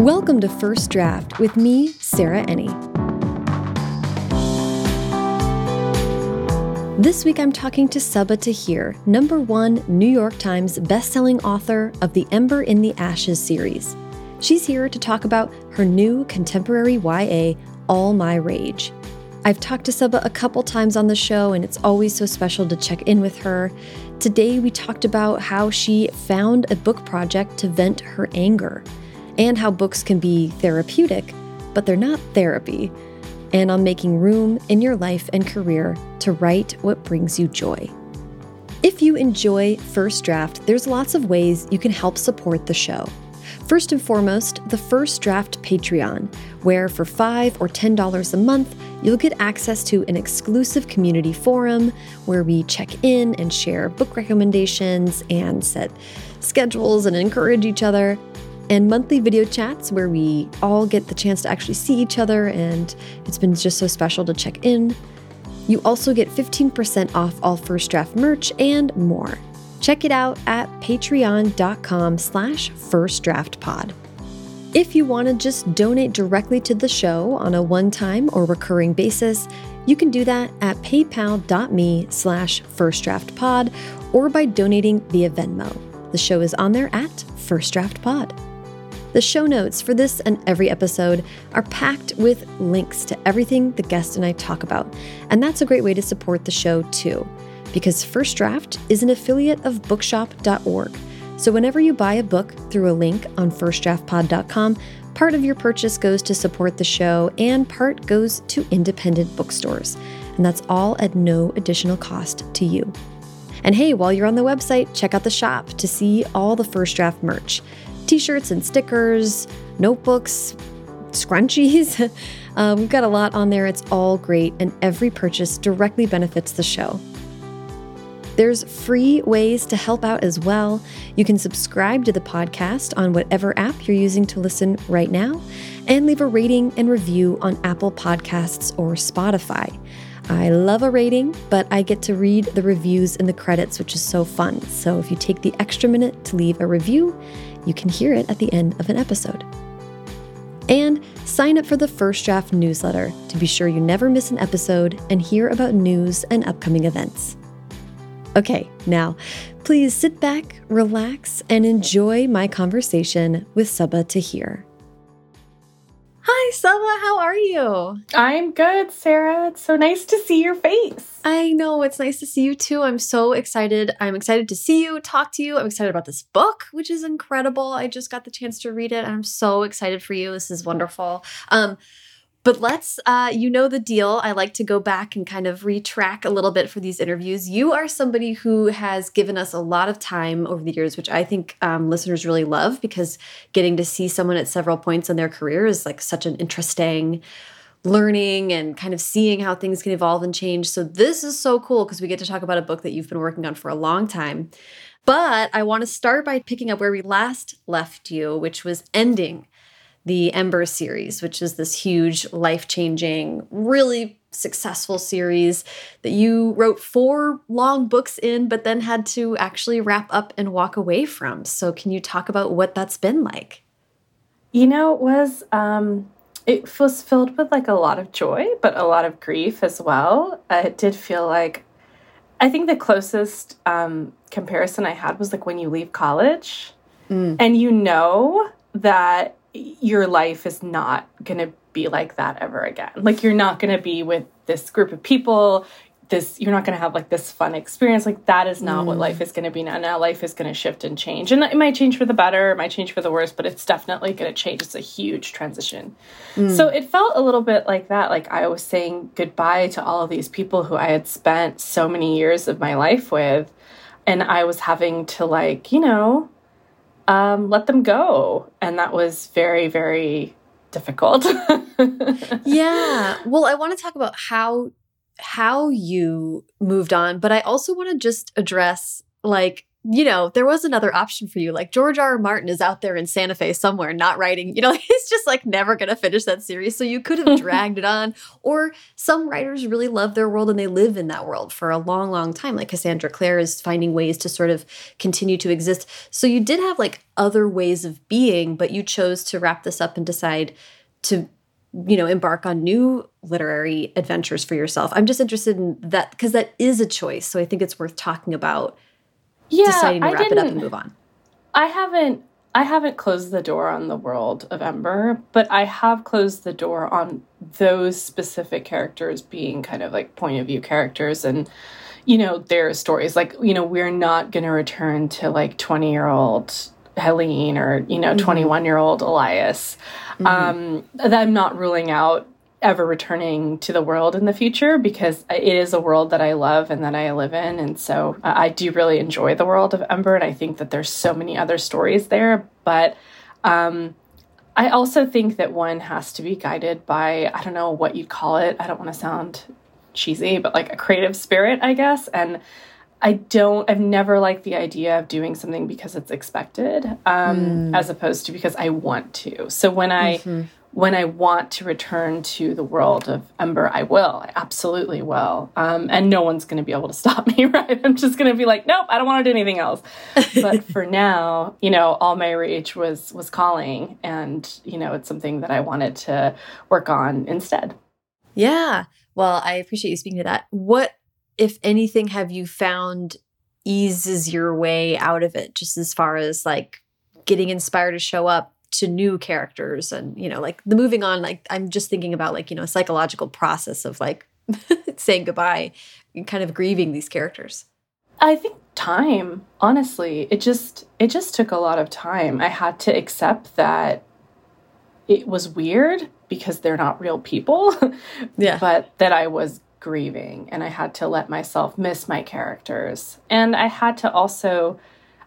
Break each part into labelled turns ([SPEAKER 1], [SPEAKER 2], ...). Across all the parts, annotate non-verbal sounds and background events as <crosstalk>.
[SPEAKER 1] Welcome to First Draft with me, Sarah Enni. This week I'm talking to Sabaa Tahir, number one New York Times bestselling author of the Ember in the Ashes series. She's here to talk about her new contemporary YA, All My Rage. I've talked to Sabaa a couple times on the show, and it's always so special to check in with her. Today, we talked about how she found a book project to vent her anger and how books can be therapeutic, but they're not therapy, and on making room in your life and career to write what brings you joy. If you enjoy First Draft, there's lots of ways you can help support the show. First and foremost, the First Draft Patreon, where for 5 or $10 a month, you'll get access to an exclusive community forum where we check in and share book recommendations and set schedules and encourage each other and monthly video chats where we all get the chance to actually see each other, and it's been just so special to check in. You also get 15% off all First Draft merch and more. Check it out at patreon.com slash firstdraftpod. If you want to just donate directly to the show on a one-time or recurring basis, you can do that at paypal.me slash firstdraftpod or by donating via Venmo. The show is on there at First Draft Pod. The show notes for this and every episode are packed with links to everything the guest and I talk about. And that's a great way to support the show too, because First Draft is an affiliate of bookshop.org. So whenever you buy a book through a link on firstdraftpod.com, part of your purchase goes to support the show and part goes to independent bookstores. And that's all at no additional cost to you. And hey, while you're on the website, check out the shop to see all the First Draft merch t shirts and stickers, notebooks, scrunchies. uh, <laughs> we've got a lot on there. It's all great, and every purchase directly benefits the show. There's free ways to help out as well. You can subscribe to the podcast on whatever app you're using to listen right now, and leave a rating and review on Apple Podcasts or Spotify. I love a rating, but I get to read the reviews in the credits, which is so fun. So if you take the extra minute to leave a review, you can hear it at the end of an episode. And sign up for the First Draft newsletter to be sure you never miss an episode and hear about news and upcoming events. Okay, now please sit back, relax, and enjoy my conversation with Sabaa Tahir. Hi, Sabaa. How are you?
[SPEAKER 2] I'm good, Sarah. It's so nice to see your face.
[SPEAKER 1] I know. It's nice to see you too. I'm so excited. I'm excited to see you, talk to you. I'm excited about this book, which is incredible. I just got the chance to read it. and I'm so excited for you. This is wonderful. Um, but let's, uh, you know the deal. I like to go back and kind of retrack a little bit for these interviews. You are somebody who has given us a lot of time over the years, which I think um, listeners really love because getting to see someone at several points in their career is like such an interesting learning and kind of seeing how things can evolve and change. So this is so cool because we get to talk about a book that you've been working on for a long time. But I want to start by picking up where we last left you, which was ending the Ember series, which is this huge, life changing, really successful series that you wrote four long books in, but then had to actually wrap up and walk away from. So, can you talk about what that's been like?
[SPEAKER 2] You know, it was um, it was filled with like a lot of joy, but a lot of grief as well. Uh, it did feel like I think the closest um, comparison I had was like when you leave college mm. and you know that your life is not going to be like that ever again. Like you're not going to be with this group of people, this you're not going to have like this fun experience. Like that is not mm. what life is going to be now. Now life is going to shift and change. And it might change for the better, it might change for the worse, but it's definitely going to change. It's a huge transition. Mm. So it felt a little bit like that. Like I was saying goodbye to all of these people who I had spent so many years of my life with and I was having to like, you know, um, let them go. And that was very, very difficult. <laughs>
[SPEAKER 1] yeah. Well, I want to talk about how how you moved on, but I also want to just address like you know, there was another option for you. Like George R. R. Martin is out there in Santa Fe somewhere, not writing. You know, <laughs> he's just like never going to finish that series. So you could have <laughs> dragged it on. Or some writers really love their world and they live in that world for a long, long time. Like Cassandra Clare is finding ways to sort of continue to exist. So you did have like other ways of being, but you chose to wrap this up and decide to you know embark on new literary adventures for yourself i'm just interested in that because that is a choice so i think it's worth talking about
[SPEAKER 2] yeah,
[SPEAKER 1] deciding to wrap it up and move on
[SPEAKER 2] i haven't i haven't closed the door on the world of ember but i have closed the door on those specific characters being kind of like point of view characters and you know their stories like you know we're not going to return to like 20 year old helene or you know 21 mm -hmm. year old elias Mm -hmm. um, that I'm not ruling out ever returning to the world in the future because it is a world that I love and that I live in. And so uh, I do really enjoy the world of Ember. And I think that there's so many other stories there. But um, I also think that one has to be guided by, I don't know what you'd call it. I don't want to sound cheesy, but like a creative spirit, I guess. And I don't, I've never liked the idea of doing something because it's expected, um, mm. as opposed to because I want to. So when I, mm -hmm. When I want to return to the world of Ember, I will. I absolutely will. Um, and no one's going to be able to stop me, <laughs> right? I'm just going to be like, nope, I don't want to do anything else. but for <laughs> now, you know, all my rage was was calling, and you know, it's something that I wanted to work on instead.
[SPEAKER 1] Yeah. Well, I appreciate you speaking to that. What if anything, have you found eases your way out of it, just as far as like getting inspired to show up to new characters and, you know, like the moving on, like I'm just thinking about like, you know, a psychological process of like <laughs> saying goodbye and kind of grieving these characters.
[SPEAKER 2] I think time, honestly, it just it just took a lot of time. I had to accept that it was weird because they're not real people. <laughs>
[SPEAKER 1] yeah.
[SPEAKER 2] But that I was grieving and I had to let myself miss my characters. And I had to also,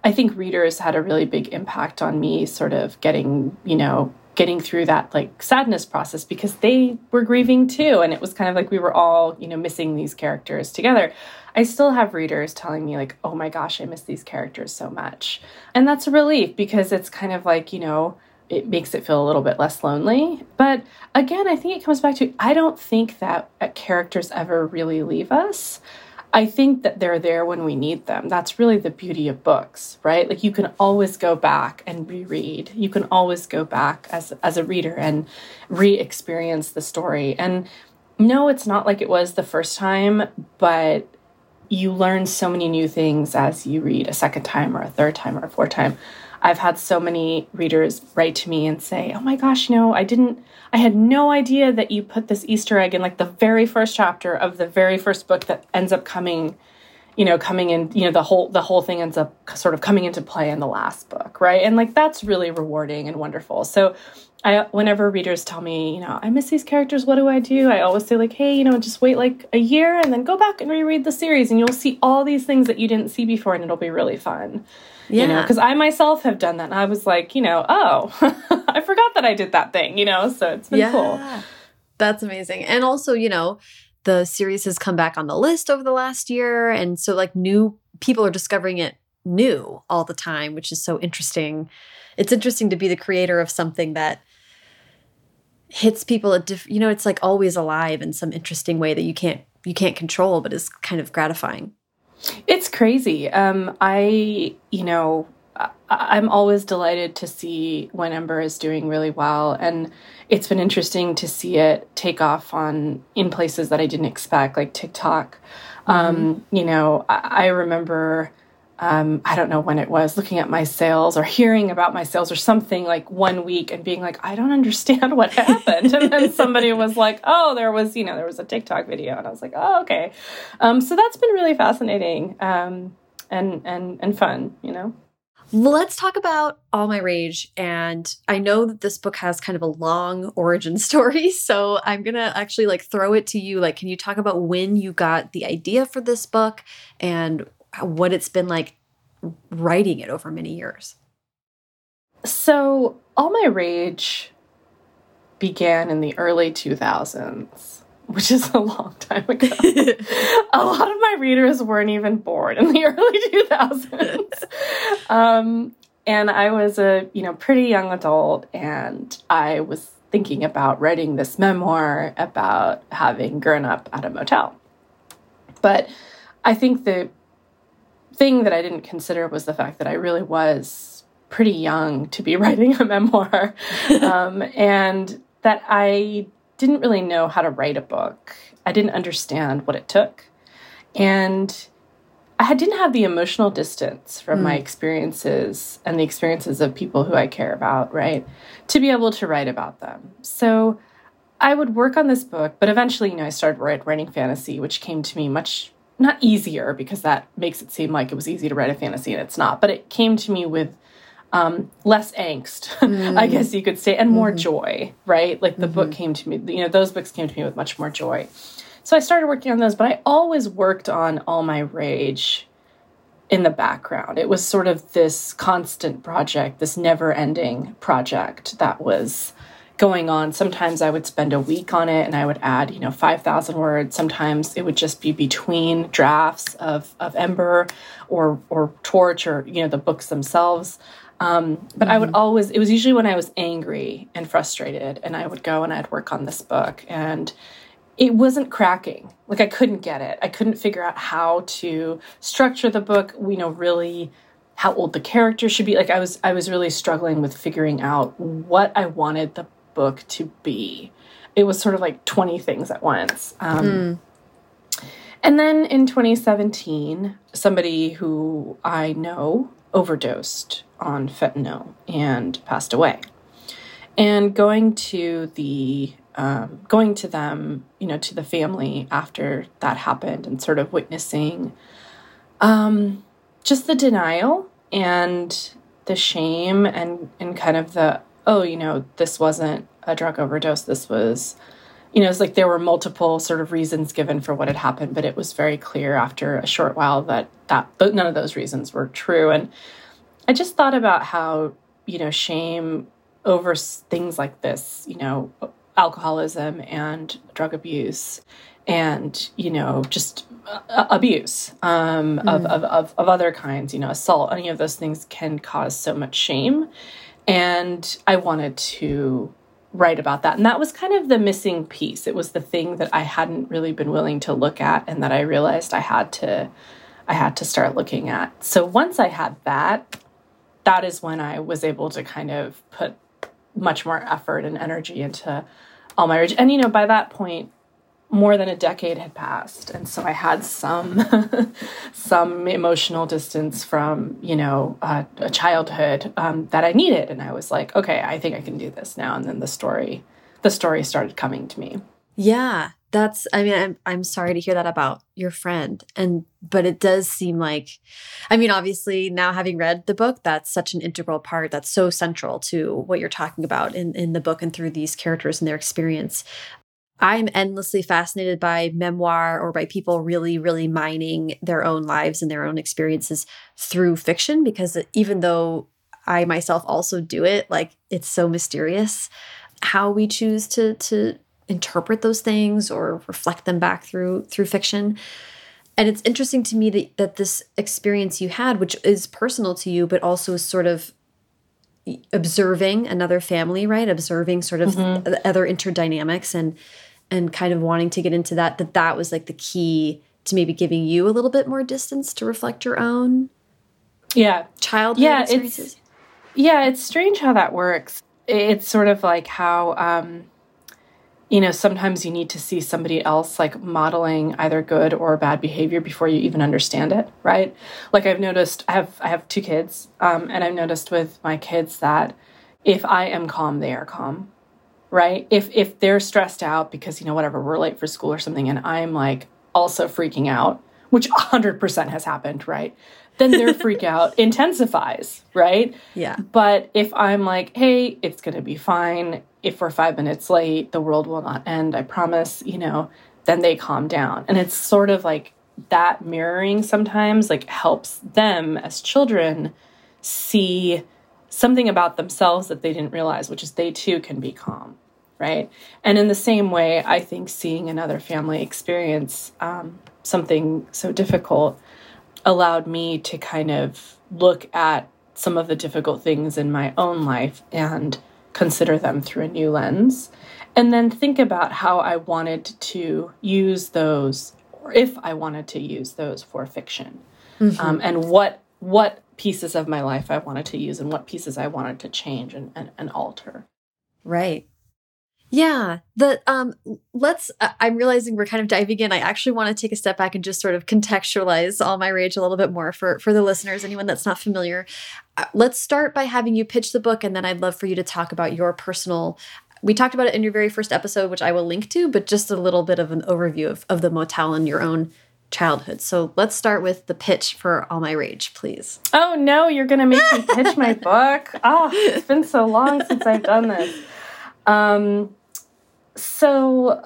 [SPEAKER 2] I think readers had a really big impact on me sort of getting, you know, getting through that like sadness process because they were grieving too. And it was kind of like we were all, you know, missing these characters together. I still have readers telling me, like, oh my gosh, I miss these characters so much. And that's a relief because it's kind of like, you know, it makes it feel a little bit less lonely. But again, I think it comes back to I don't think that uh, characters ever really leave us. I think that they're there when we need them. That's really the beauty of books, right? Like you can always go back and reread. You can always go back as as a reader and re-experience the story. And no, it's not like it was the first time, but you learn so many new things as you read a second time or a third time or a fourth time. I've had so many readers write to me and say, "Oh my gosh, no, I didn't I had no idea that you put this Easter egg in like the very first chapter of the very first book that ends up coming, you know, coming in, you know, the whole the whole thing ends up sort of coming into play in the last book, right? And like that's really rewarding and wonderful. So I whenever readers tell me, you know, I miss these characters, what do I do? I always say like, hey, you know, just wait like a year and then go back and reread the series and you'll see all these things that you didn't see before and it'll be really fun. Yeah. You know, because I myself have done that. And I was like, you know, oh, <laughs> I forgot that I did that thing, you know, so it's been yeah. cool.
[SPEAKER 1] That's amazing. And also, you know, the series has come back on the list over the last year. And so, like, new people are discovering it new all the time, which is so interesting. It's interesting to be the creator of something that hits people at different, you know, it's like always alive in some interesting way that you can't you can't control, but is kind of gratifying.
[SPEAKER 2] It's crazy. Um, I, you know, I'm always delighted to see when Ember is doing really well, and it's been interesting to see it take off on in places that I didn't expect, like TikTok. Mm -hmm. um, you know, I, I remember um, I don't know when it was, looking at my sales or hearing about my sales or something like one week and being like, I don't understand <laughs> what happened. and then somebody was like, oh, there was, you know, there was a TikTok video. And I was like, oh, okay. Um, so that's been really fascinating um, and, and, and fun, you know?
[SPEAKER 1] Let's talk about All My Rage. And I know that this book has kind of a long origin <laughs> story. So I'm going to actually like throw it to you. Like, can you talk about when you got the idea for this book and what it's been like writing it over many years.
[SPEAKER 2] So, All My Rage began in the early 2000s which is a long time ago. <laughs> a lot of my readers weren't even born in the <laughs> early 2000s. um, and I was a, you know, pretty young adult and I was thinking about writing this memoir about having grown up at a motel. But I think the thing that I didn't consider was the fact that I really was pretty young to be <laughs> writing a memoir <laughs> um, and that I didn't really know how to write a book. I didn't understand what it took. And I didn't have the emotional distance from mm. my experiences and the experiences of people who I care about, right? To be able to write about them. So I would work on this book, but eventually, you know, I started writing fantasy, which came to me much not easier because that makes it seem like it was easy to write a fantasy and it's not, but it came to me with um, less angst, <laughs> mm. I guess you could say, and more mm -hmm. joy, right? Like the mm -hmm. book mm-hmm. came to me, you know, those books came to me with much more joy. So I started working on those, but I always worked on All My Rage in the background. It was sort of this constant project, this never ending project that was going on. Sometimes I would spend a week on it and I would add, you know, 5,000 words. Sometimes it would just be between drafts of, of Ember or, or Torch or, you know, the books themselves. Um, but mm -hmm. I would mm-hmm. always, it was usually when I was angry and frustrated, and I would go and I'd work on this book. And it wasn't cracking. Like I couldn't get it. I couldn't figure out how to structure the book, you know, really how old the character should be. Like I was I was really struggling with figuring out what I wanted the book to be. It was sort of like 20 things at once. Um, mm. And then in 2017, somebody who I know overdosed on fentanyl and passed away. And going to the um, going to them, you know, to the family after that happened, and sort of witnessing um, just the denial and the shame and and kind of the oh, you know, this wasn't a drug overdose. This was, you know, it's like there were multiple sort of reasons given for what had happened, but it was very clear after a short while that that none of those reasons were true. And I just thought about how, you know, shame over things like this, you know, alcoholism and drug abuse and, you know, just uh, abuse um, mm. of, of, of, of other kinds, you know, assault, any of those things can cause so much shame. And I wanted to write about that. And that was kind of the missing piece. It was the thing that I hadn't really been willing to look at and that I realized I had to I had to start looking at. So once I had that, that is when I was able to kind of put much more effort and energy into all my. And you know, by that point, more than a decade had passed, and so I had some <laughs> some emotional distance from you know uh, a childhood um, that I needed, and I was like, okay, I think I can do this now. And then the story, the story started coming to me.
[SPEAKER 1] Yeah, that's i mean I'm, I'm sorry to hear that about your friend and but it does seem like i mean obviously now having read the book that's such an integral part that's so central to what you're talking about in in the book and through these characters and their experience i'm endlessly fascinated by memoir or by people really really mining their own lives and their own experiences through fiction because even though i myself also do it like it's so mysterious how we choose to to interpret those things or reflect them back through through fiction. And it's interesting to me that, that this experience you had, which is personal to you, but also is sort of observing another family, right? Observing sort of mm -hmm. other interdynamics and and kind of wanting to get into that, that that was like the key to maybe giving you a little bit more distance to reflect your own
[SPEAKER 2] yeah
[SPEAKER 1] childhood
[SPEAKER 2] yeah,
[SPEAKER 1] experiences.
[SPEAKER 2] It's, yeah, it's strange how that works. It's sort of like how um you know, sometimes you need to see somebody else like modeling either good or bad behavior before you even understand it, right? Like I've noticed, I have I have two kids, um, and I've noticed with my kids that if I am calm, they are calm, right? If if they're stressed out because you know whatever we're late for school or something, and I'm like also freaking out, which 100% has happened, right? Then their freak <laughs> out intensifies, right?
[SPEAKER 1] Yeah.
[SPEAKER 2] But if I'm like, hey, it's going to be fine, if we're five minutes late, the world will not end, I promise, you know, then they calm down. And it's sort of like that mirroring sometimes like helps them as children see something about themselves that they didn't realize, which is they too can be calm. right? And in the same way, I think seeing another family experience um, something so difficult allowed me to kind of look at some of the difficult things in my own life and consider them through a new lens. And then think about how I wanted to use those, or if I wanted to use those for fiction, mm -hmm. um, and what what pieces of my life I wanted to use and what pieces I wanted to change and, and, and alter.
[SPEAKER 1] Right. Yeah, the um let's I'm realizing we're kind of diving in. I actually want to take a step back and just sort of contextualize all my rage a little bit more for for the listeners, anyone that's not familiar. Uh, let's start by having you pitch the book and then I'd love for you to talk about your personal we talked about it in your very first episode, which I will link to, but just a little bit of an overview of, of the motel and your own childhood. So let's start with the pitch for All My Rage, please.
[SPEAKER 2] Oh no, you're going to make me <laughs> pitch my book. Oh, it's been so long since I've done this. Um, so,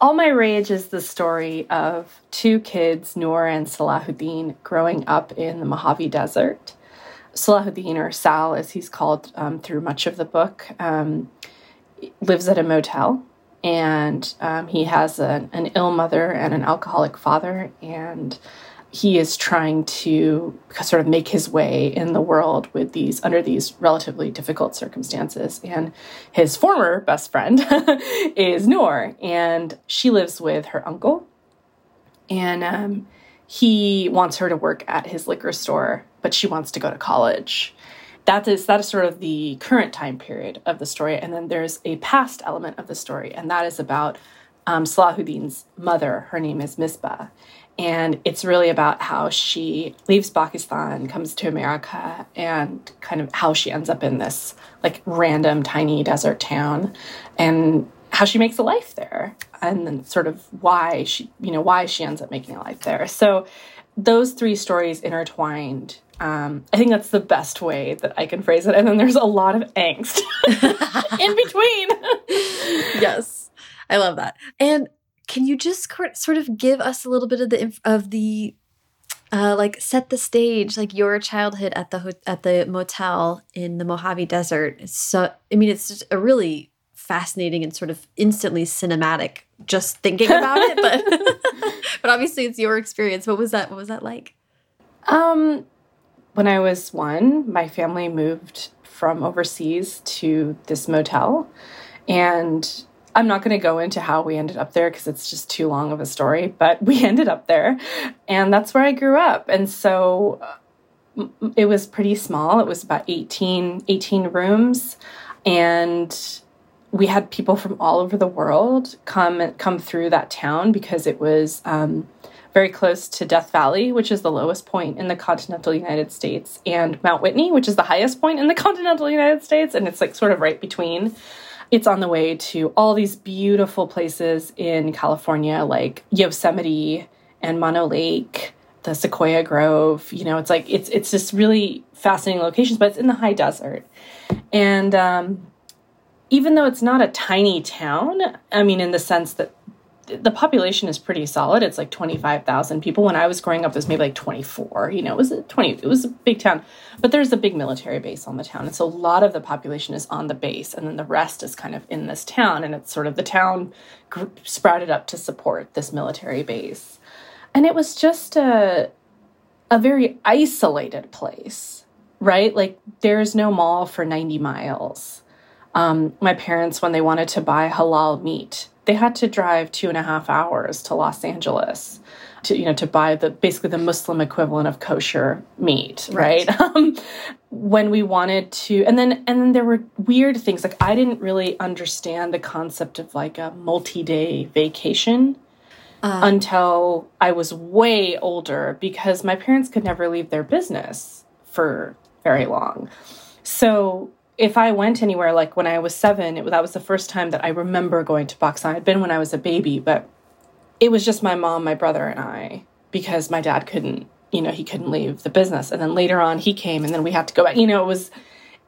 [SPEAKER 2] All My Rage is the story of two kids, Noor and Salahuddin, growing up in the Mojave Desert. Salahuddin, or Sal as he's called um, through much of the book, um, lives at a motel and um, he has a, an ill mother and an alcoholic father. And he is trying to sort of make his way in the world with these under these relatively difficult circumstances and his former best friend <laughs> is Noor and she lives with her uncle and um, he wants her to work at his liquor store but she wants to go to college that is that is sort of the current time period of the story. And then there's a past element of the story and that is about um, Salahuddin's mother. Her name is Misbah. And it's really about how she leaves Pakistan, comes to America, and kind of how she ends up in this like random tiny desert town and how she makes a life there and then sort of why she you know why she ends up making a life there. So those three stories intertwined um, i think that's the best way that i can phrase it and then there's a lot of angst <laughs> in between
[SPEAKER 1] yes i love that and can you just sort of give us a little bit of the of the uh, like set the stage, like your childhood at the at the motel in the Mojave Desert? So, I mean, it's just a really fascinating and sort of instantly cinematic just thinking about it. But <laughs> <laughs> but obviously, it's your experience. What was that? What was that like?
[SPEAKER 2] Um, when I was one, my family moved from overseas to this motel, and I'm not going to go into how we ended up there because it's just too long of a story, but we <laughs> ended up there and that's where I grew up. And so uh, it was pretty small. It was about 18, 18 rooms and we had people from all over the world come come through that town because it was um, very close to Death Valley, which is the lowest point in the continental United States, and Mount Whitney, which is the highest point in the continental United States, and it's like sort of right between it's on the way to all these beautiful places in California, like Yosemite and Mono Lake, the Sequoia Grove. You know, it's like it's it's just really fascinating locations, but it's in the high desert. And um, even though it's not a tiny town, I mean, in the sense that the population is pretty solid. It's like 25,000 people. When I was growing up, was maybe like 24. You know, it was a 20, it was a big town. But there's a big military base on the town. And so a lot of the population is on the base. And then the rest is kind of in this town. And it's sort of the town sprouted up to support this military base. And it was just a, a very isolated place, right? Like there's no mall for 90 miles. Um, my parents, when they wanted to buy halal meat, they had to drive two and a half hours to Los Angeles to you know to buy the basically the Muslim equivalent of kosher meat, right? right? <laughs> Um, when we wanted to, and then and then there were weird things like I didn't really understand the concept of like a multi-day vacation. Uh, until I was way older because my parents could never leave their business for very long. So if I went anywhere, like when I was seven, it, that was the first time that I remember going to Pakistan. I'd been when I was a baby, but it was just my mom, my brother, and I because my dad couldn't, you know, he couldn't leave the business. And then later on, he came, and then we had to go back. You know, it was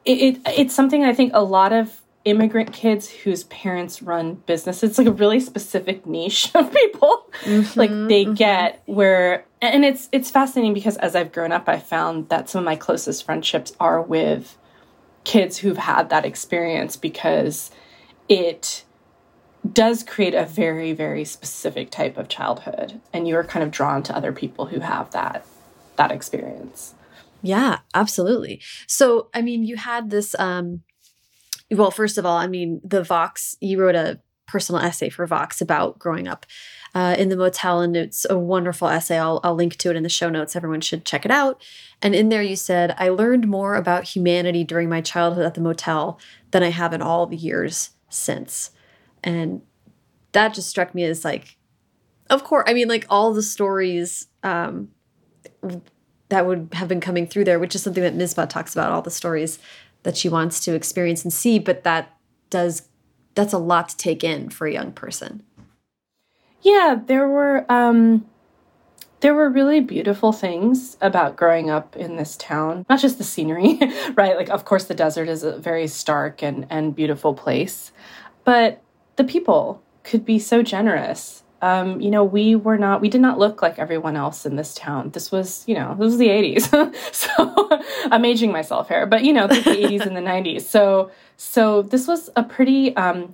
[SPEAKER 2] it, it it's something I think a lot of immigrant kids whose parents run businesses it's like a really specific niche <laughs> of people mm-hmm, like they mm-hmm. get where and it's it's fascinating because as i've grown up i found that some of my closest friendships are with kids who've had that experience because it does create a very very specific type of childhood. And you're kind of drawn to other people who have that that experience.
[SPEAKER 1] Yeah absolutely. So i mean you had this um well first of all i mean the vox you wrote a personal essay for vox about growing up uh, in the motel and it's a wonderful essay. I'll, I'll link to it in the show notes. Everyone should check it out. And in there you said i learned more about humanity during my childhood at the motel than i have in all the years since. And that just struck me as like of course i mean like all the stories um that would have been coming through there which is something that Misbah talks about all the stories that she wants to experience and see but that does that's a lot to take in for a young person
[SPEAKER 2] yeah there were um there were really beautiful things about growing up in this town not just the scenery <laughs> right like of course the desert is a very stark and and beautiful place but the people could be so generous. Um, you know, we were not, we did not look like everyone else in this town. This was, you know, this was the 80s. <laughs> so <laughs> I'm aging myself here, but you know, the 80s and the 90s. So, so this was a pretty, um,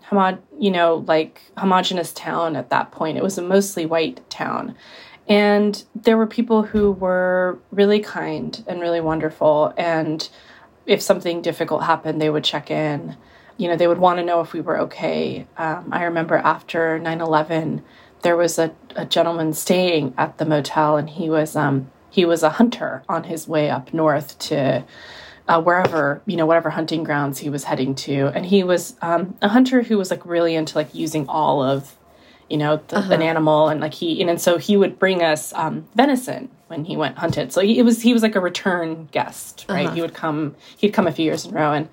[SPEAKER 2] you know, like homogenous town at that point. It was a mostly white town. And there were people who were really kind and really wonderful. And if something difficult happened, they would check in you know, they would want to know if we were okay. Um, I remember after 9 11, there was a, a gentleman staying at the motel, and he was um, he was a hunter on his way up north to uh, wherever you know whatever hunting grounds he was heading to, and he was um, a hunter who was like really into like using all of you know the, uh-huh. an animal, and like he and, and so he would bring us um, venison when he went hunted. So he, it was he was like a return guest, right? Uh-huh. He would come he'd come a few years in a row and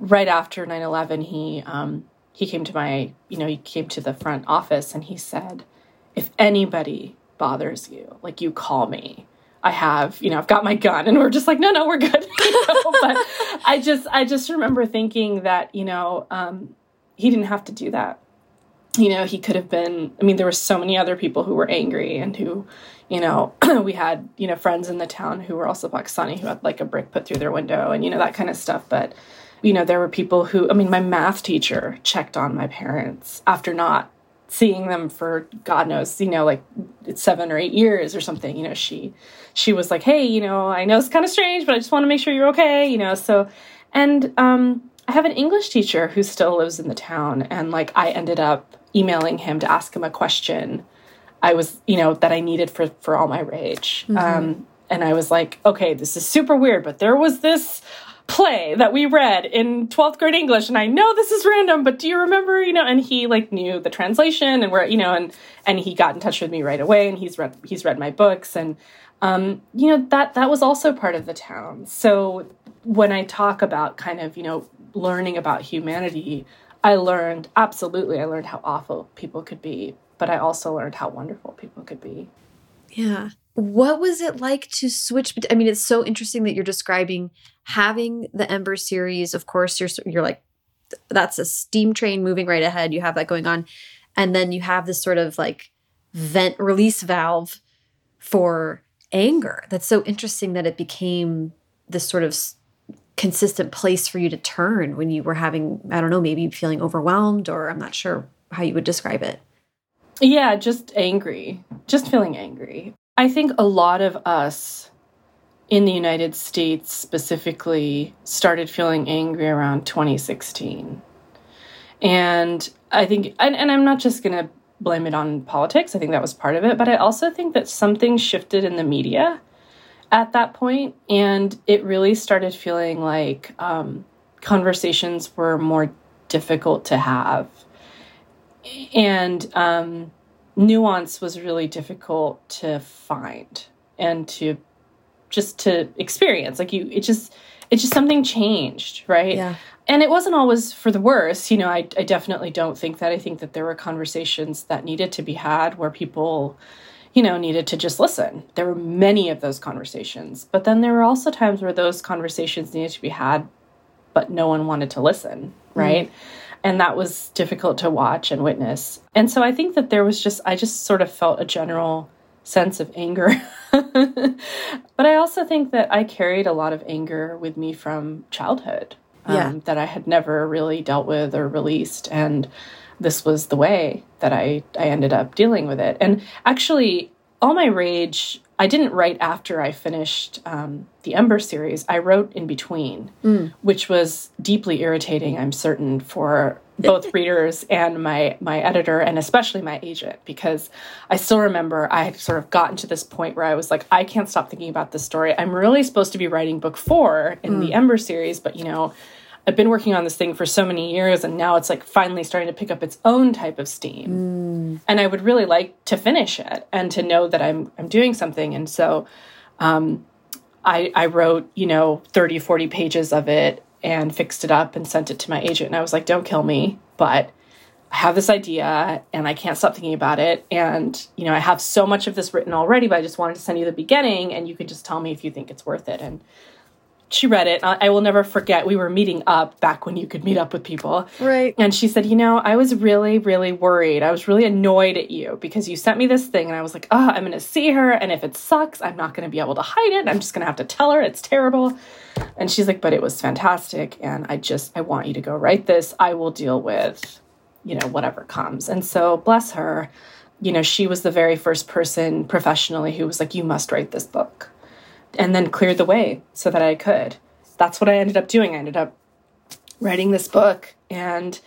[SPEAKER 2] right after 9-11 he um, he came to my you know he came to the front office and he said if anybody bothers you like you call me. I have you know i've got my gun. And we're just like no no we're good. <laughs> You know? but i just i just remember thinking that you know um, he didn't have to do that. You know he could have been i mean there were so many other people who were angry and who you know <clears throat> we had you know friends in the town who were also pakistani who had like a brick put through their window and you know that kind of stuff but you know, there were people who, I mean, my math teacher checked on my parents after not seeing them for God knows, you know, like seven or eight years or something. You know, she she was like, "Hey, you know, I know it's kind of strange, but I just want to make sure you're okay." You know, so and um, I have an English teacher who still lives in the town, and like I ended up emailing him to ask him a question. I was, you know, that I needed for for all my rage. Mm -hmm. um, and I was like, okay, this is super weird, but there was this play that we read in 12th grade English and I know this is random but do you remember you know and he like knew the translation and where you know and and he got in touch with me right away and he's read he's read my books and um you know that that was also part of the town. So when I talk about kind of you know learning about humanity I learned absolutely I learned how awful people could be but I also learned how wonderful people could be.
[SPEAKER 1] Yeah what was it like to switch? I mean, it's so interesting that you're describing having the Ember series. Of course, you're you're like that's a steam train moving right ahead. You have that going on, and then you have this sort of like vent release valve for anger. That's so interesting that it became this sort of consistent place for you to turn when you were having I don't know maybe feeling overwhelmed or I'm not sure how you would describe it.
[SPEAKER 2] Yeah, just angry. Just feeling angry. I think a lot of us in the United States specifically started feeling angry around 2016. And I think, and, and I'm not just going to blame it on politics, I think that was part of it, but I also think that something shifted in the media at that point, and it really started feeling like um, conversations were more difficult to have. And, um, nuance was really difficult to find and to just to experience. Like you it just it just something changed right?
[SPEAKER 1] Yeah.
[SPEAKER 2] And it wasn't always for the worse. You know I, I definitely don't think that. I think that there were conversations that needed to be had where people you know needed to just listen. There were many of those conversations but then there were also times where those conversations needed to be had but no one wanted to listen right? mm and that was difficult to watch and witness. And so I think that there was just I just sort of felt a general sense of anger. <laughs> but I also think that I carried a lot of anger with me from childhood. um, yeah. that I had never really dealt with or released. And this was the way that I, I ended up dealing with it. And actually, all my rage, I didn't write after I finished um, the Ember series. I wrote in between, mm. which was deeply irritating, I'm certain, for <laughs> both readers and my my editor and especially my agent because I still remember I had sort of gotten to this point where I was like I can't stop thinking about this story. I'm really supposed to be writing book 4 in mm. the Ember series, but you know, I've been working on this thing for so many years and now it's like finally starting to pick up its own type of steam. Mm. And I would really like to finish it and to know that I'm I'm doing something and so um I, I wrote, you know, 30, 40 pages of it and fixed it up and sent it to my agent. And I was like, don't kill me, but I have this idea and I can't stop thinking about it. And, you know, I have so much of this written already, but I just wanted to send you the beginning and you can just tell me if you think it's worth it. And she read it. I will never forget. We were meeting up back when you could meet up with people.
[SPEAKER 1] Right.
[SPEAKER 2] And she said, You know, I was really, really worried. I was really annoyed at you because you sent me this thing. And I was like, Oh, I'm going to see her. And if it sucks, I'm not going to be able to hide it. I'm just going to have to tell her it's terrible. And she's like, But it was fantastic. And I just, I want you to go write this. I will deal with, you know, whatever comes. And so, bless her, you know, she was the very first person professionally who was like, You must write this book and then cleared the way so that I could. That's what I ended up doing. I ended up writing this book and,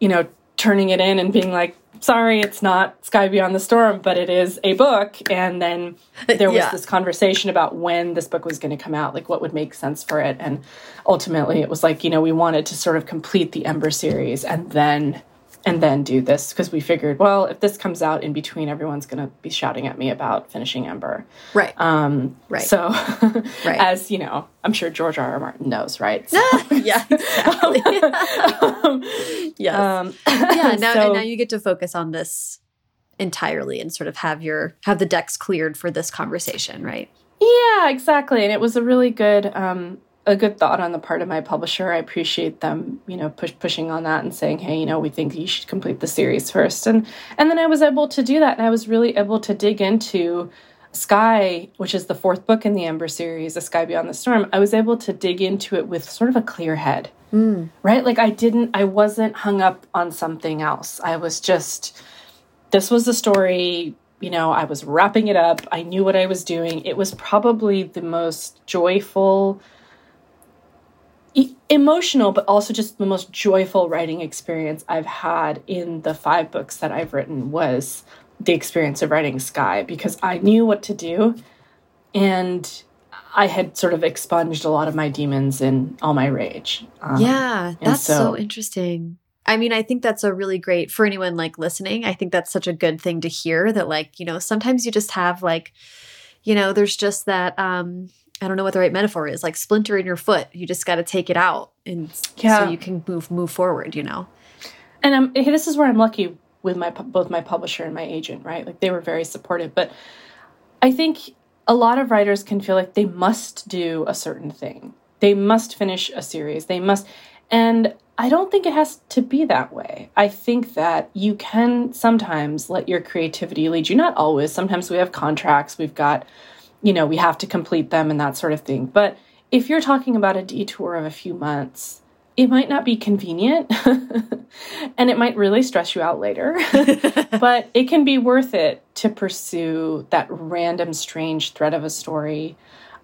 [SPEAKER 2] you know, turning it in and being like, sorry, it's not Sky Beyond the Storm, but it is a book. And then <laughs> there was yeah. this conversation about when this book was going to come out, like what would make sense for it. And ultimately, it was like, you know, we wanted to sort of complete the Ember series and then and then do this because we figured, well, if this comes out in between, everyone's going to be shouting at me about finishing Ember.
[SPEAKER 1] Right.
[SPEAKER 2] Um,
[SPEAKER 1] right.
[SPEAKER 2] So, <laughs> right. as you know, I'm sure George R. R. Martin knows, right? So, <laughs>
[SPEAKER 1] yeah, <laughs> exactly. um, yes. Um, yeah. Now, so, and now you get to focus on this entirely and sort of have your have the decks cleared for this conversation, right?
[SPEAKER 2] Yeah, exactly. And it was a really good um, a good thought on the part of my publisher. I appreciate them, you know, push, pushing on that and saying, "Hey, you know, we think you should complete the series first. And and then I was able to do that, and I was really able to dig into Sky, which is the fourth book in the Ember series, A Sky Beyond the Storm. I was able to dig into it with sort of a clear head, mm. right? Like I didn't, I wasn't hung up on something else. I was just, this was the story. You know, I was wrapping it up. I knew what I was doing. It was probably the most joyful emotional, but also just the most joyful writing experience I've had in the five books that I've written was the experience of writing Sky because I knew what to do and I had sort of expunged a lot of my demons and all my rage.
[SPEAKER 1] Um, yeah, that's so, so interesting. I mean, I think that's a really great for anyone like listening. I think that's such a good thing to hear that, like, you know, sometimes you just have like, you know, there's just that um I don't know what the right metaphor is, like splinter in your foot. You just got to take it out, and yeah. so you can move move forward. You know.
[SPEAKER 2] And I'm, this is where I'm lucky with my both my publisher and my agent, right? Like they were very supportive. But I think a lot of writers can feel like they must do a certain thing. They must finish a series. They must, and I don't think it has to be that way. I think that you can sometimes let your creativity lead you. Not always. Sometimes we have contracts. We've got you know, we have to complete them and that sort of thing. But if you're talking about a detour of a few months, it might not be convenient <laughs> and it might really stress you out later. <laughs> but it can be worth it to pursue that random, strange thread of a story.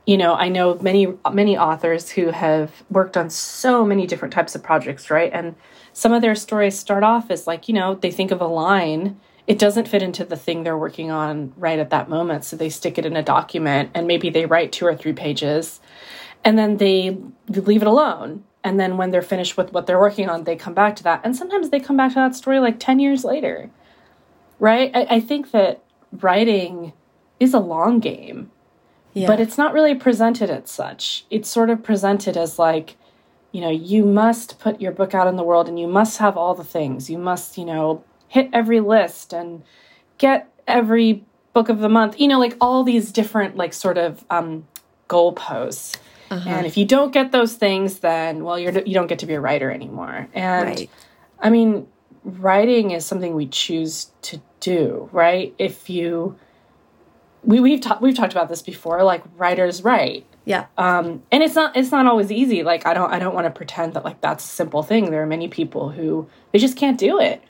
[SPEAKER 2] You know, I know many, many authors who have worked on so many different types of projects, right? And some of their stories start off as like, you know, they think of a line it doesn't fit into the thing they're working on right at that moment. So they stick it in a document and maybe they write two or three pages and then they leave it alone. And then when they're finished with what they're working on, they come back to that. And sometimes they come back to that story like 10 years later, right? I, I think that writing is a long game, yeah. but it's not really presented as such. It's sort of presented as like, you know, you must put your book out in the world and you must have all the things. You must, you know, hit every list and get every book of the month. You know, like all these different like sort of um, goalposts. Uh-huh. And if you don't get those things, then well, you're you don't get to be a writer anymore. And right. I mean, writing is something we choose to do, right? If you we we've talked we've talked about this before. Like writers write,
[SPEAKER 1] Yeah.
[SPEAKER 2] Um, and it's not it's not always easy. Like I don't I don't want to pretend that like that's a simple thing. There are many people who they just can't do it.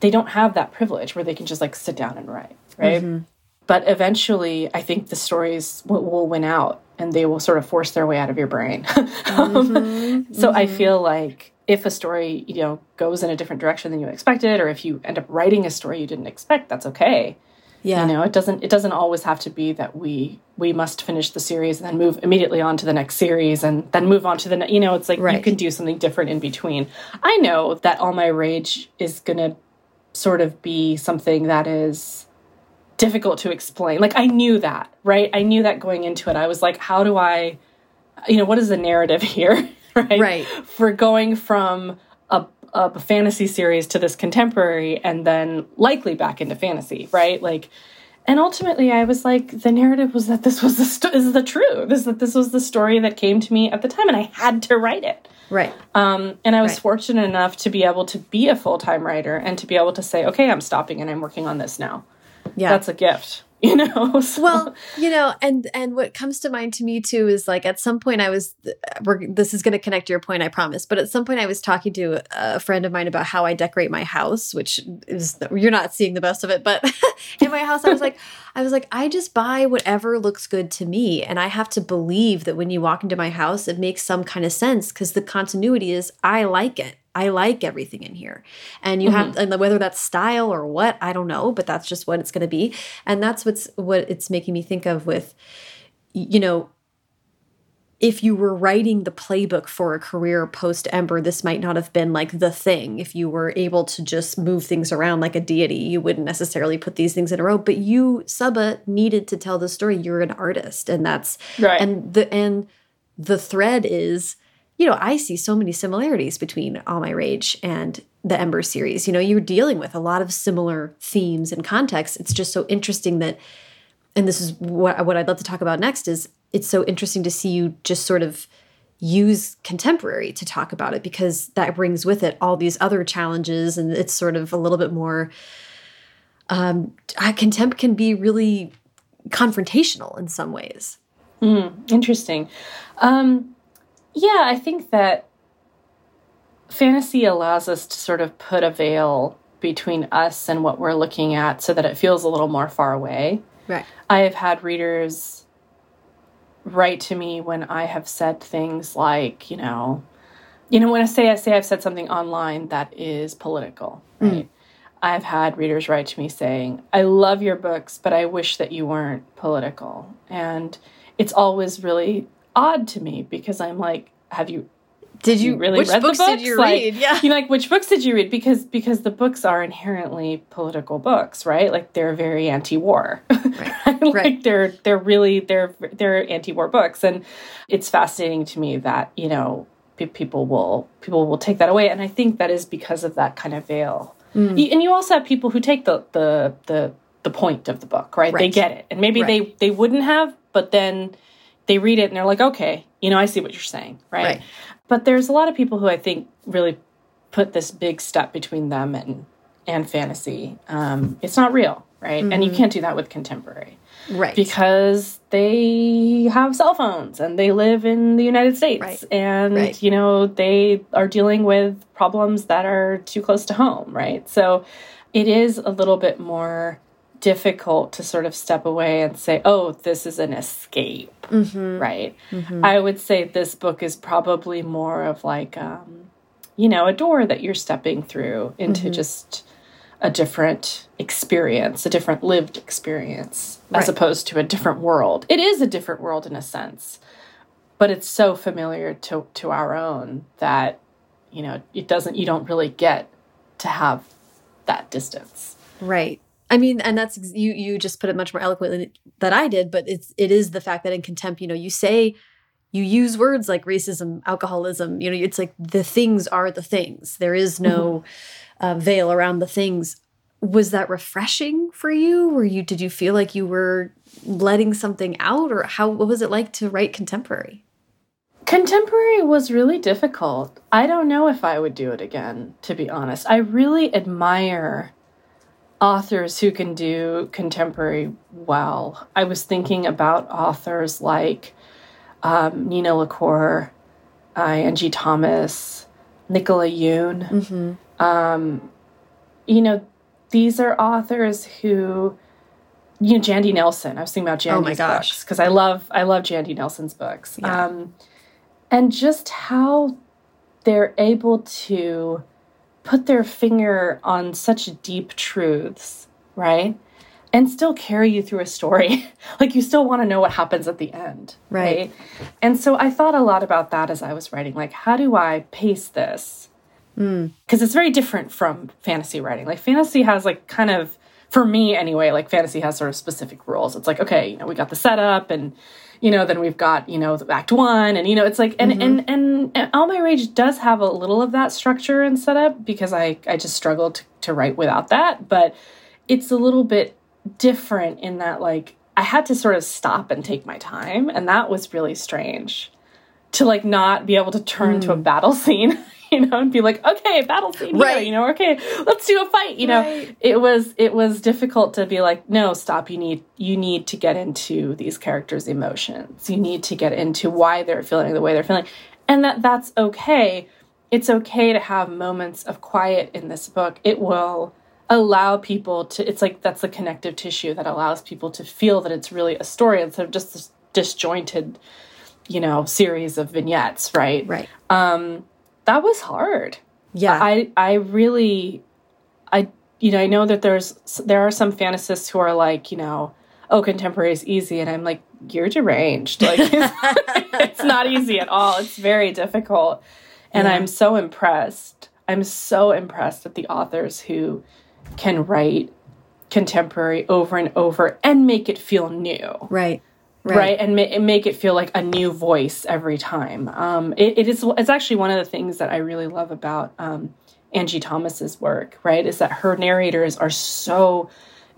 [SPEAKER 2] They don't have that privilege where they can just like sit down and write, right? Mm -hmm. But eventually, I think the stories will, will, win out and they will sort of force their way out of your brain. <laughs> um, mm -hmm. So I feel like if a story you know goes in a different direction than you expected, or if you end up writing a story you didn't expect, that's okay yeah. You know, it doesn't it doesn't always have to be that we we must finish the series and then move immediately on to the next series and then move on to the next. You know, it's like right. you can do something different in between. I know that All My Rage is going to sort of be something that is difficult to explain. Like I knew that, right? I knew that going into it. I was like, how do I you know, what is the narrative <laughs> here? right?
[SPEAKER 1] Right.
[SPEAKER 2] For going from a a fantasy series to this contemporary and then likely back into fantasy, right? Like, and ultimately, I was like, the narrative was that this was the this is the truth. This that this was the story that came to me at the time, and I had to write it.
[SPEAKER 1] Right.
[SPEAKER 2] Um, and I was right. fortunate enough to be able to be a full time writer and to be able to say, okay, I'm stopping and I'm working on this now. Yeah, that's a gift. <laughs> you know
[SPEAKER 1] so. well you know and and what comes to mind to me too is like at some point i was uh, this is going to connect to your point i promise but at some point i was talking to a friend of mine about how i decorate my house which is you're not seeing the best of it but <laughs> in my house i was like <laughs> i was like i just buy whatever looks good to me and i have to believe that when you walk into my house it makes some kind of sense because the continuity is i like it I like everything in here. And you mm -hmm. have mm-hmm. and whether that's style or what, I don't know, but that's just what it's going to be. And that's what's what it's making me think of with you know, if you were writing the playbook for a career post Ember, this might not have been like the thing. If you were able to just move things around like a deity, you wouldn't necessarily put these things in a row. But you, Sabaa, needed to tell the story. You're an artist, and that's
[SPEAKER 2] right.
[SPEAKER 1] And the and the thread is you know, I see so many similarities between All My Rage and the Ember series. You know, you're dealing with a lot of similar themes and contexts. It's just so interesting that, and this is what, what I'd love to talk about next, is it's so interesting to see you just sort of use contemporary to talk about it because that brings with it all these other challenges and it's sort of a little bit more um contempt can be really confrontational in some ways
[SPEAKER 2] mm, interesting um yeah, I think that fantasy allows us to sort of put a veil between us and what we're looking at so that it feels a little more far away.
[SPEAKER 1] Right.
[SPEAKER 2] I have had readers write to me when I have said things like, you know, you know, when I say I say I've said something online that is political, mm. right? Mm. I've had readers write to me saying, I love your books, but I wish that you weren't political. And it's always really odd to me because I'm like, have you
[SPEAKER 1] did you, you really read books the books? Did you
[SPEAKER 2] like,
[SPEAKER 1] read? Yeah.
[SPEAKER 2] You like which books did you read? Because because the books are inherently political books, right? Like they're very anti-war. <laughs> Right. like right. they're they're really they're they're anti-war books, and it's fascinating to me that you know people will people will take that away, and I think that is because of that kind of veil. Mm. And you also have people who take the the the the point of the book, right? right. They get it, and maybe they they wouldn't have, but then they read it and they're like, okay, you know, I see what you're saying, right? right? But there's a lot of people who I think really put this big step between them and and fantasy. Um, it's not real, right? Mm-hmm. And you mm-hmm. can't do that with contemporary,
[SPEAKER 1] right?
[SPEAKER 2] Because they have cell phones and they live in the United States, right. and right. you know they are dealing with problems that are too close to home, right? So it is a little bit more difficult to sort of step away and say, oh, this is an escape, mm-hmm. right? Mm-hmm. I would say this book is probably more of like, um, you know, a door that you're stepping through into mm-hmm. just a different experience, a different lived experience, right. as opposed to a different world. It is a different world in a sense, but it's so familiar to, to our own that, you know, it doesn't, you don't really get to have that distance.
[SPEAKER 1] Right. I mean, and that's you. You just put it much more eloquently than I did. But it's it is the fact that in contempt, you know, you say you use words like racism, alcoholism. You know, it's like the things are the things. There is no mm-hmm. uh, veil around the things. Was that refreshing for you? Were you did you feel like you were letting something out, or how? What was it like to write contemporary?
[SPEAKER 2] Contemporary was really difficult. I don't know if I would do it again, to be honest. I really admire authors who can do contemporary well. I was thinking about authors like um, Nina LaCour, uh, Angie Thomas, Nicola Yoon. Mm -hmm. um, you know, these are authors who, you know, Jandy Nelson. I was thinking about Jandy's oh books because I love I love Jandy Nelson's books. Yeah. Um, and just how they're able to put their finger on such deep truths, right? And still carry you through a story. <laughs> like you still want to know what happens at the end. Right. right. And so I thought a lot about that as I was writing. Like, how do I pace this? Because mm. it's very different from fantasy writing. Like, fantasy has, like, kind of, for me anyway, like, fantasy has sort of specific rules. It's like, okay, you know, we got the setup and you know, then we've got, you know, act one and, you know, it's like, and, mm-hmm. and, and, and All My Rage does have a little of that structure and setup because I, I just struggled to, to write without that. But it's a little bit different in that, like, I had to sort of stop and take my time. And that was really strange to like not be able to turn mm. to a mm. battle scene <laughs> <laughs> you know, and be like, okay, battle scene right. here, you know, okay, let's do a fight, you right. know. It was it was difficult to be like, no, stop. You need you need to get into these characters' emotions. You need to get into why they're feeling the way they're feeling, and that that's okay. It's okay to have moments of quiet in this book. It will allow people to. It's like that's the connective tissue that allows people to feel that it's really a story instead of just this disjointed you know series of vignettes right
[SPEAKER 1] right
[SPEAKER 2] um that was hard.
[SPEAKER 1] Yeah.
[SPEAKER 2] I I really I you know, I know that there's there are some fantasists who are like, you know, oh, contemporary is easy and I'm like you're deranged. Like it's, <laughs> it's not easy at all. It's very difficult. And yeah. I'm so impressed. I'm so impressed at the authors who can write contemporary over and over and make it feel new.
[SPEAKER 1] Right
[SPEAKER 2] right, right? and ma make it feel like a new voice every time um, it, it is it's actually one of the things that i really love about um, angie thomas's work right is that her narrators are so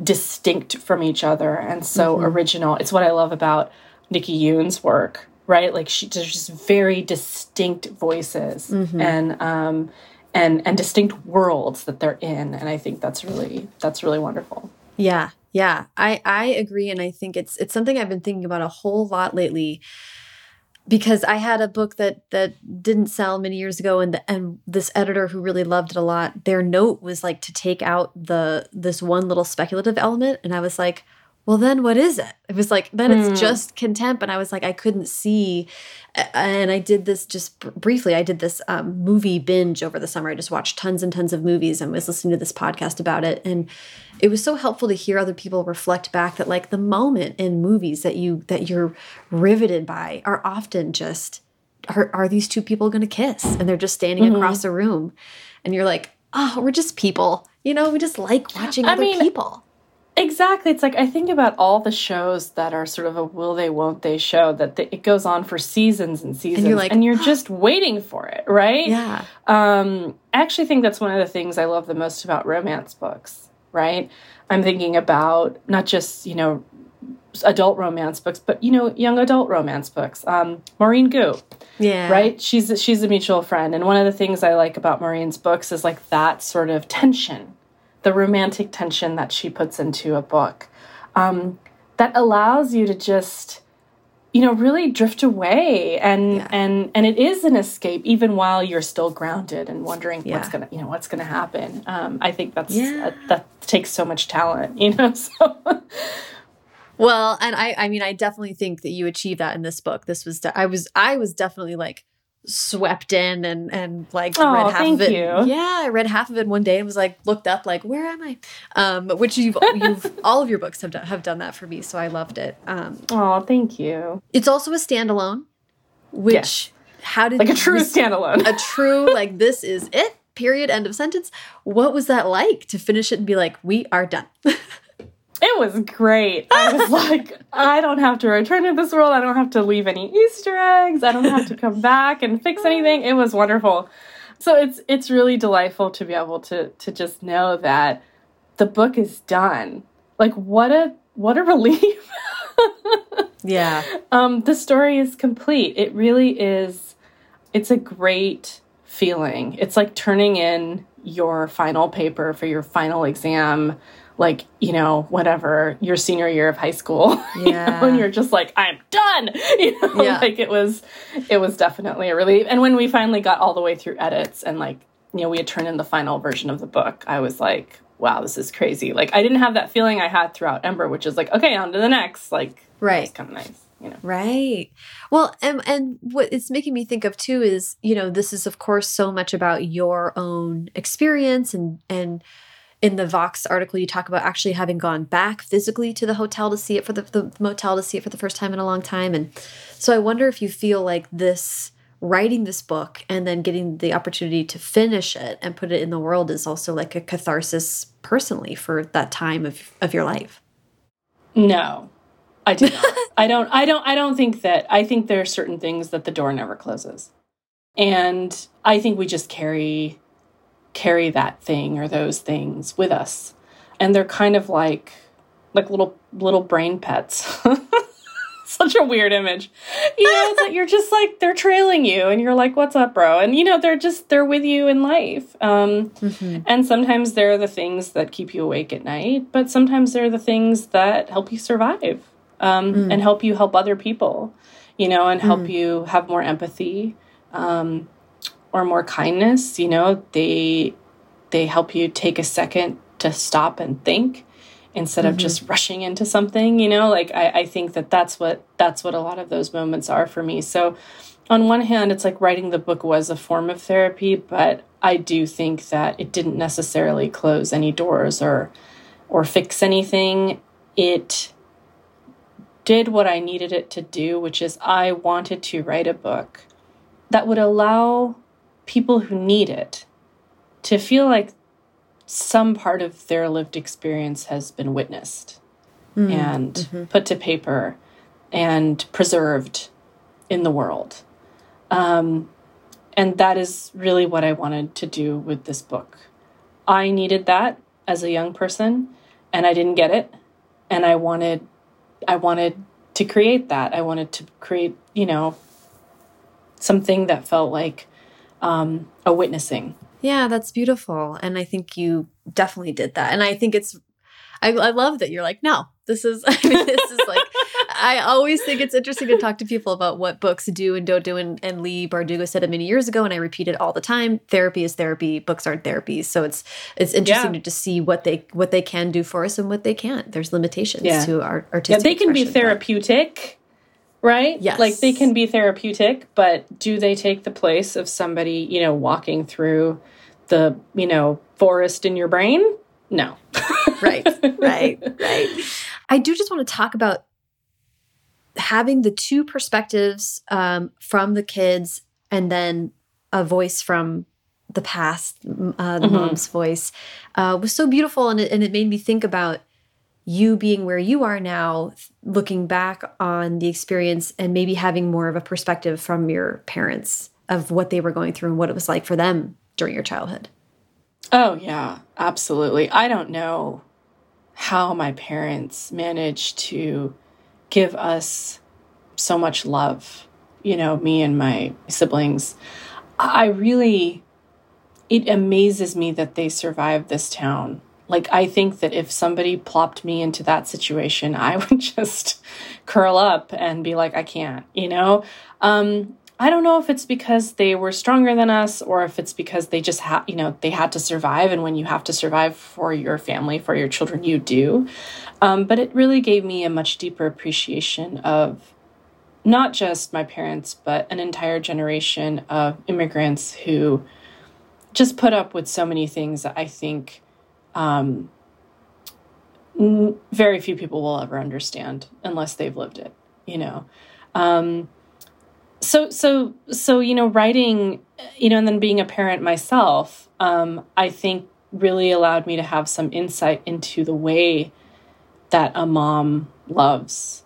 [SPEAKER 2] distinct from each other and so mm -hmm. original it's what i love about nikki yoon's work right like she there's just very distinct voices mm -hmm. and um and and distinct worlds that they're in and i think that's really that's really wonderful
[SPEAKER 1] yeah yeah, I I agree and I think it's it's something I've been thinking about a whole lot lately because I had a book that that didn't sell many years ago and the, and this editor who really loved it a lot their note was like to take out the this one little speculative element and I was like well then what is it it was like then mm. it's hmm. just contempt and i was like i couldn't see and i did this just briefly i did this um, movie binge over the summer i just watched tons and tons of movies and was listening to this podcast about it and it was so helpful to hear other people reflect back that like the moment in movies that you that you're riveted by are often just are, are these two people going to kiss and they're just standing mm -hmm. across a room and you're like oh we're just people you know we just like <gasps> watching I other mean, people
[SPEAKER 2] Exactly. It's like I think about all the shows that are sort of a will they, won't they show that the, it goes on for seasons and seasons, and you're, like, and you're just waiting for it, right?
[SPEAKER 1] Yeah.
[SPEAKER 2] Um, I actually think that's one of the things I love the most about romance books, right? I'm thinking about not just you know adult romance books, but you know young adult romance books. Um, Maurene Goo,
[SPEAKER 1] yeah,
[SPEAKER 2] right. She's she's a mutual friend, and one of the things I like about Maurene's books is like that sort of tension the romantic tension that she puts into a book um, that allows you to just you know really drift away and yeah. and and it is an escape even while you're still grounded and wondering yeah. what's gonna you know what's gonna happen um, i think that's yeah. a, that takes so much talent <laughs> you know so
[SPEAKER 1] well and i i mean i definitely think that you achieved that in this book this was i was i was definitely like swept in and and like
[SPEAKER 2] oh,
[SPEAKER 1] read half of it.
[SPEAKER 2] You.
[SPEAKER 1] Yeah, I read half of it one day and was like looked up like where am I? Um, which you've you've <laughs> all of your books have done have done that for me, so I loved it. Um,
[SPEAKER 2] oh, thank you.
[SPEAKER 1] It's also a standalone, which yes. how did
[SPEAKER 2] like a true standalone,
[SPEAKER 1] a true like this is it. Period. End of sentence. What was that like to finish it and be like, we are done? <laughs>
[SPEAKER 2] It was great. I was <laughs> like, I don't have to return to this world. I don't have to leave any Easter eggs. I don't have to come back and fix <laughs> anything. It was wonderful. So it's it's really delightful to be able to to just know that the book is done. Like what a what a relief.
[SPEAKER 1] yeah.
[SPEAKER 2] Um the story is complete. It really is it's a great feeling. It's like turning in your final paper for your final exam like you know whatever your senior year of high school. Yeah. <laughs> you know, and you're just like i'm done. <laughs> You know yeah. like it was it was definitely a relief. And when we finally got all the way through edits and like you know we had turned in the final version of the book i was like wow this is crazy. Like i didn't have that feeling i had throughout ember which is like okay on to the next. Like
[SPEAKER 1] right
[SPEAKER 2] it's kind of nice you know
[SPEAKER 1] right well and and what it's making me think of too is you know this is of course so much about your own experience and and in the Vox article, you talk about actually having gone back physically to the hotel to see it for the, the motel to see it for the first time in a long time. And so I wonder if you feel like this writing this book and then getting the opportunity to finish it and put it in the world is also like a catharsis personally for that time of, of your life.
[SPEAKER 2] No, I do not. <laughs> I don't, I don't, I don't think that, I think there are certain things that the door never closes. And I think we just carry carry that thing or those things with us. And they're kind of like like little little brain pets. <laughs> Such a weird image. You know, that you're just like they're trailing you and you're like, "What's up, bro?" And you know, they're just they're with you in life. Um mm-hmm. and sometimes they're the things that keep you awake at night, but sometimes they're the things that help you survive. Um, mm. and help you help other people, you know, and help mm. you have more empathy. Um, or more kindness you know they they help you take a second to stop and think instead of mm -hmm. just rushing into something you know like I, I think that that's what that's what a lot of those moments are for me so on one hand it's like writing the book was a form of therapy but i do think that it didn't necessarily close any doors or or fix anything it did what i needed it to do which is i wanted to write a book that would allow people who need it to feel like some part of their lived experience has been witnessed mm. and mm-hmm. put to paper and preserved in the world. Um, and that is really what I wanted to do with this book. I needed that as a young person and I didn't get it and I wanted I wanted to create that. I wanted to create, you know, something that felt like um, a witnessing.
[SPEAKER 1] Yeah, that's beautiful. And I think you definitely did that. And I think it's, I, I love that you're like, no, this is, <laughs> I mean, this is like, I always think it's interesting to talk to people about what books do and don't do. And, and Leigh Bardugo said it many years ago, and I repeat it all the time: therapy is therapy. Books aren't therapies. So it's it's interesting yeah. to just see what they what they can do for us and what they can't. There's limitations yeah. to our artistic.
[SPEAKER 2] Yeah, they can be therapeutic, right?
[SPEAKER 1] Yes.
[SPEAKER 2] Like they can be therapeutic, but do they take the place of somebody, you know, walking through the, you know, forest in your brain? No.
[SPEAKER 1] right, <laughs> right, right. I do just want to talk about having the two perspectives um, from the kids and then a voice from the past, uh, the mm -hmm. mom's voice, uh, was so beautiful. And it, and it made me think about you being where you are now, looking back on the experience and maybe having more of a perspective from your parents of what they were going through and what it was like for them during your childhood.
[SPEAKER 2] Oh, yeah, absolutely. I don't know how my parents managed to give us so much love, you know, me and my siblings. I really, it amazes me that they survived this town like, I think that if somebody plopped me into that situation, I <laughs> would just curl up and be like, I can't, you know? Um, I don't know if it's because they were stronger than us or if it's because they just had, you know, they had to survive. And when you have to survive for your family, for your children, you do. Um, but it really gave me a much deeper appreciation of not just my parents, but an entire generation of immigrants who just put up with so many things that I think um, very few people will ever understand unless they've lived it, you know. Um, so, so, so, you know, writing, you know, and then being a parent myself, um, I think really allowed me to have some insight into the way that a mom loves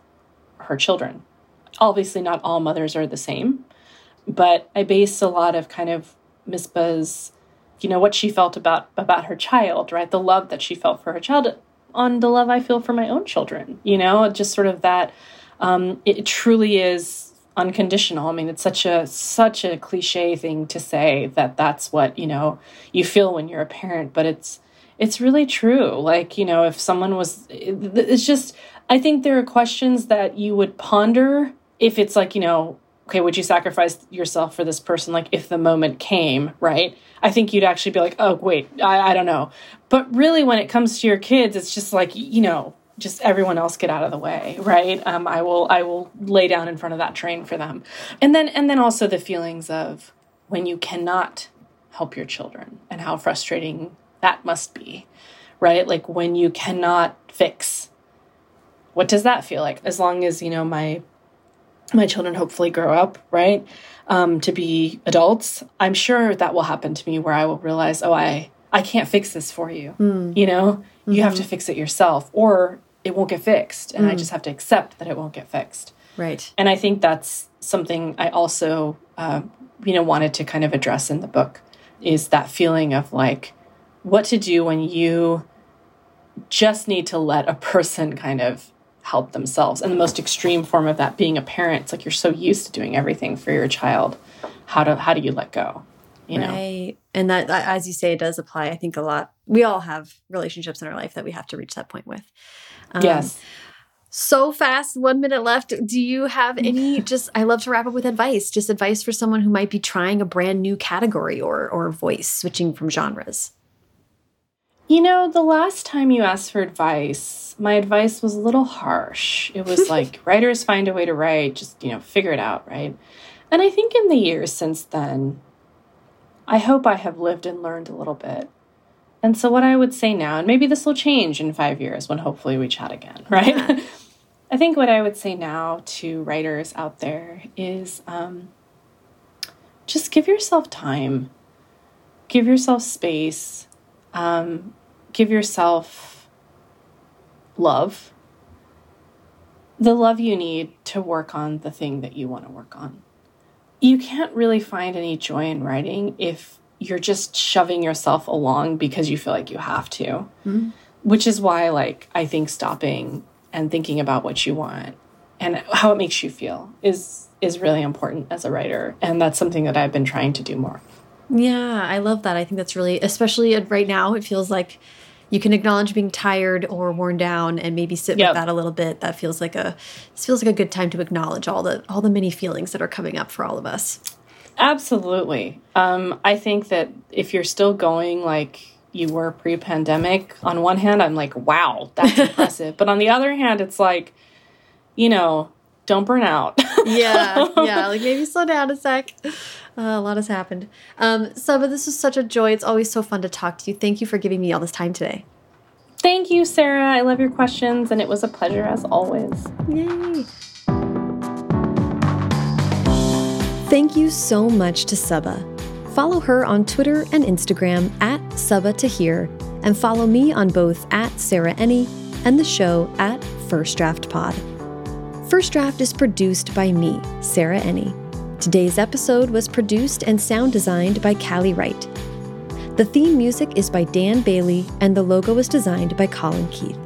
[SPEAKER 2] her children. Obviously, not all mothers are the same, but I base a lot of kind of Misbah's you know what she felt about about her child right? The love that she felt for her child on the love i feel for my own children you know? Just sort of that um, it truly is unconditional. I mean it's such a such a cliche thing to say that that's what you know you feel when you're a parent but it's it's really true. Like, you know, if someone was, it's just, I think there are questions that you would ponder if it's like, you know, okay, would you sacrifice yourself for this person? Like, if the moment came, right? I think you'd actually be like, oh, wait, I, I don't know. But really, when it comes to your kids, it's just like, you know, just everyone else get out of the way right um, i will i will lay down in front of that train for them and then and then also the feelings of when you cannot help your children and how frustrating that must be, right? Like when you cannot fix. What does that feel like? As long as, you know, my my children hopefully grow up, right? Um, to be adults, I'm sure that will happen to me where I will realize, oh, I I can't fix this for you. Mm. You know, you have to mm-hmm. fix it yourself, or it won't get fixed, and mm. I just have to accept that it won't get fixed.
[SPEAKER 1] Right.
[SPEAKER 2] And I think that's something I also, uh, you know, wanted to kind of address in the book is that feeling of like what to do when you just need to let a person kind of help themselves. And the most extreme form of that being a parent, it's like you're so used to doing everything for your child. How do how do you let go? You know?
[SPEAKER 1] Right. And that, as you say, it does apply, I think, a lot. We all have relationships in our life that we have to reach that point with.
[SPEAKER 2] Um, yes.
[SPEAKER 1] So fast, one minute left. Do you have any <laughs> just I love to wrap up with advice, just advice for someone who might be trying a brand new category or or voice, switching from genres?
[SPEAKER 2] You know, the last time you asked for advice, my advice was a little harsh. It was <laughs> like, writers find a way to write, just, you know, figure it out, right? And I think in the years since then, I hope I have lived and learned a little bit. And so, what I would say now, and maybe this will change in five years when hopefully we chat again, <laughs> right? Yeah. <laughs> I think what I would say now to writers out there is um, just give yourself time, give yourself space um, give yourself love, the love you need to work on the thing that you want to work on. You can't really find any joy in writing if you're just shoving yourself along because you feel like you have to. Mm-hmm. Which is why, like, I think stopping and thinking about what you want and how it makes you feel is is really important as a writer and that's something that I've been trying to do more.
[SPEAKER 1] Yeah, I love that. I think that's really, especially right now, it feels like you can acknowledge being tired or worn down and maybe sit yep. with that a little bit. That feels like a this feels like a good time to acknowledge all the all the many feelings that are coming up for all of us.
[SPEAKER 2] Absolutely. Um, I think that if you're still going like you were pre-pandemic, on one hand, I'm like, wow, that's <laughs> impressive. But on the other hand, it's like, you know, don't burn out.
[SPEAKER 1] yeah, <laughs> yeah. Like maybe slow down a sec. Uh, a lot has happened. Um, Sabaa, this was such a joy. It's always so fun to talk to you. Thank you for giving me all this time today.
[SPEAKER 2] Thank you, Sarah. I love your questions, and it was a pleasure as always.
[SPEAKER 1] Yay. Thank you so much to Sabaa. Follow her on Twitter and Instagram at Sabaa Tahir, and follow me on both at Sarah Enni and the show at First Draft Pod. First Draft is produced by me, Sarah Enni. Today's episode was produced and sound designed by Callie Wright. The theme music is by Dan Bailey, and the logo was designed by Colin Keith.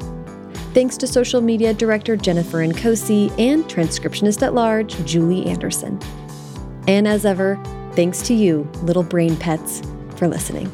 [SPEAKER 1] Thanks to social media director Jennifer Nkosi and transcriptionist at large Julie Anderson. And as ever, thanks to you, little brain pets, for listening.